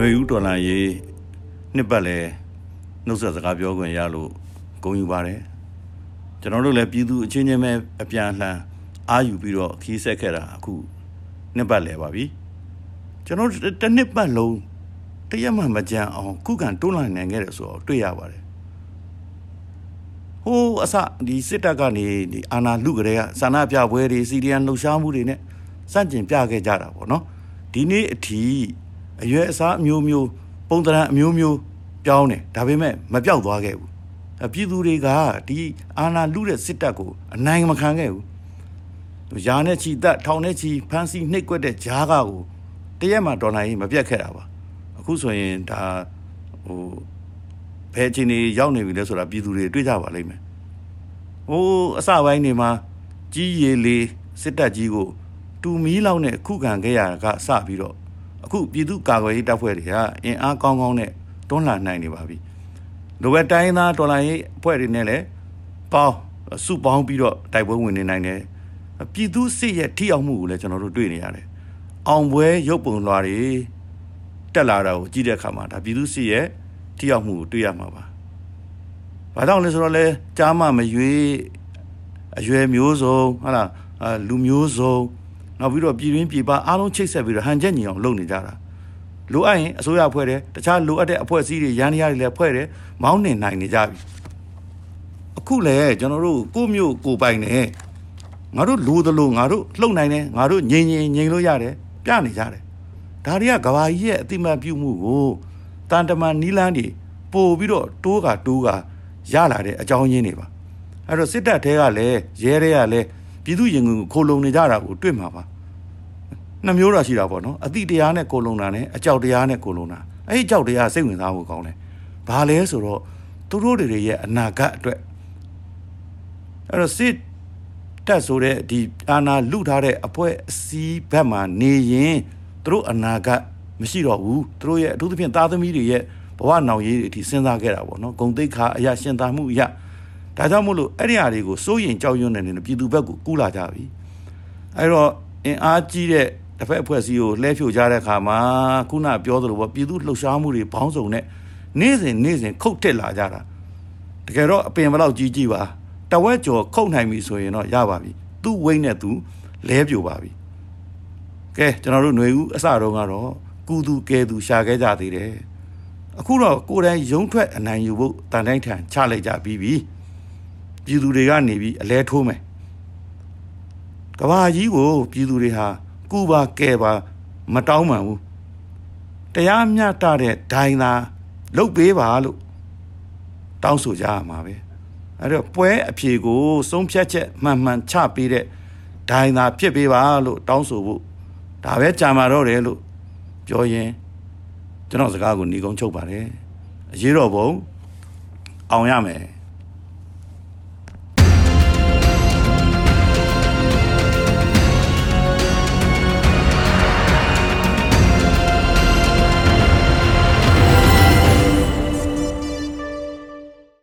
ຫນွေဦးတော်လာရေးနှစ်ပတ်လဲနှုတ်ဆက်စကားပြောခွင့်ရလို့ဂုဏ်ယူပါတယ်ကျွန်တော်တို့လည်းပြည်သူအချင်းချင်းပဲအပြန်အလှန်အာယူပြီးတော့ခီးဆက်ခဲ့တာအခုနှစ်ပတ်လဲပါပြီကျွန်တော်တို့တစ်နှစ်ပတ်လုံးတရက်မှမကြမ်းအောင်ခုခံတွန်းလှန်နိုင်ခဲ့တယ်ဆိုတော့တွေ့ရပါတယ်ဟိုးအစဒီစစ်တပ်ကနေဒီအာနာလူကလေးကဆန္ဒပြပွဲတွေစီဒီအန်လှုပ်ရှားမှုတွေနဲ့စန့်ကျင်ပြခဲ့ကြတာပေါ့နော်ဒီနေ့အထိ အရွယ်အစားအမျိုးမျိုးပုံသဏ္ဍာန်အမျိုးမျိုးပြောင်းတယ်ဒါပေမဲ့မပြောက်သွားခဲ့ဘူးအပြည်သူတွေကဒီအာနာလူတဲ့စစ်တပ်ကိုအနိုင်မခံခဲ့ဘူးရာနဲ့ချီတက်ထောင်နဲ့ချီဖမ်းဆီးနှိပ်ကွက်တဲ့ဂျားကကိုတရက်မှဒေါ်လာကြီးမပြတ်ခဲ့တာပါအခုဆိုရင်ဒါဟိုဘယ်ချင်းနေရောက်နေပြီလဲဆိုတာပြည်သူတွေတွေ့ကြပါလိမ့်မယ်ဟိုအစပိုင်းနေမှာကြီးရည်လေးစစ်တပ်ကြီးကို တူမီးလောက်နဲ့ခုခံခဲ့ရတာကစပြီးတော့ အခုပြည်သူကာကွယ်ရေးတပ်ဖွဲ့တွေကအင်အားကောင်းကောင်းနဲ့တွန်းလှန်နိုင်နေပါပြီလိုပဲတိုင်းသားတော်လိုင်းရေးအဖွဲ့တွေနဲ့လည်းပေါင်းစုပေါင်းပြီးတော့တိုက်ပွဲဝင်နေနိုင်တယ်ပြည်သူစစ်ရဲ့ထိအောင်မှုကိုလည်းကျွန်တော်တို့တွေ့နေရတယ်အောင်ပွဲရုပ်ပုံလွှာတွေတက်လာတာကိုကြည့်တဲ့အခါမှာဒါပြည်သူစစ်ရဲ့ထိအောင်မှုကိုတွေ့ရမှာပါဘာကြောင့်လဲဆိုတော့လဲကြားမမရွေးအရွယ်မျိုးစုံဟာလားလူမျိုးစုံ နောက်ပြီးတော့ပြည်တွင်းပြည်ပအားလုံးချိတ်ဆက်ပြီးတော့ဟန်ချက်ညီအောင်လုပ်နေကြတာလိုအပ်ရင်အစိုးရဖွဲ့တယ်တခြားလိုအပ်တဲ့အဖွဲ့အစည်းတွေရန်တရားတွေလည်းဖွဲ့တယ်မောင်းနှင်နိုင်နေကြပြီအခုလည်းကျွန်တော်တို့ကိုမျိုးကိုပိုင်နေငါတို့လိုသလိုငါတို့လှုပ်နိုင်တယ်ငါတို့ငြိမ်ငြိမ်ငြိမ်လို့ရတယ်ပြနေကြတယ်ဒါတွေကကဘာကြီးရဲ့အတိမတ်ပြုမှုကိုတန်တမန်နီလန်းတွေပို့ပြီးတော့တိုးကတိုးကရလာတဲ့အကြောင်းရင်းတွေပါအဲ့တော့စစ်တပ်တဲကလည်းရဲတွေကလည်း ပြည်သူရင်ကုန်ခိုလုံနေကြတာကိုတွေ့မှာပါနှမျိုးတော့ရှိတာပေါ့နော်အတိတရားနဲ့ကိုလုံတာနဲ့အကြောက်တရားနဲ့ကိုလုံတာအဲ့ဒီအကြောက်တရားစိတ်ဝင်စားဖို့ကောင်းတယ်ဘာလဲဆိုတော့သူတို့တွေရဲ့အနာဂတ်အတွက်အဲ့တော့စစ်တက်ဆိုတဲ့ဒီအာနာလူထားတဲ့အပွဲအစည်းဘက်မှာနေရင်သူတို့အနာဂတ်မရှိတော့ဘူးသူတို့ရဲ့အထူးသဖြင့်သားသမီးတွေရဲ့ဘဝနောင်ရေးအထိစဉ်းစားခဲ့တာပေါ့နော်ဂုံတိတ်ခါအရာရှင်သာမှုအရာ ဒါကြောင့်မို့လို့အဲ့ဒီအရာတွေကိုစိုးရင်ကြောက်ရွံ့နေနေပြည်သူဘက်ကိုကူးလာကြပြီအဲ့တော့အင်အားကြီးတဲ့တစ်ဖက်အဖွဲ့အစည်းကိုလှဲဖြိုကြတဲ့အခါမှာခုနပြောသလိုပေါ့ပြည်သူလှုပ်ရှားမှုတွေဘောင်းစုံနဲ့နေ့စဉ်နေ့စဉ်ခုတ်တက်လာကြတာတကယ်တော့အပင်ဘလောက်ကြီးကြီးပါတဝက်ကျော်ခုတ်နိုင်ပြီဆိုရင်တော့ရပါပြီသူ့ဝိတ်နဲ့သူလဲပြိုပါပြီကဲကျွန်တော်တို့ຫນွေဦးအစတုန်းကတော့ကူသူကဲသူရှာခဲ့ကြသေးတယ်အခုတော့ကိုယ်တိုင်ရုံထွက်အနိုင်ယူဖို့တန်တိုင်းထန်ချလိုက်ကြပြီးပြီ ပြည်သူတွေကနေပြီးအလဲထိုးမယ်ကဘာကြီးကိုပြည်သူတွေဟာကူပါကဲပါမတောင်းမှန်ဘူးတရားမျှတတဲ့ဒိုင်သာလုတ်ပေးပါလို့တောင်းဆိုကြရမှာပဲအဲ့တော့ပွဲအဖြေကိုဆုံးဖြတ်ချက်မှန်မှန်ချပေးတဲ့ဒိုင်သာဖြစ်ပေးပါလို့တောင်းဆိုဖို့ဒါပဲကြာမှာတော့တယ်လို့ပြောရင်ကျွန်တော်စကားကိုညီကုန်းချုပ်ပါတယ်အရေးတော်ပုံအောင်ရမယ်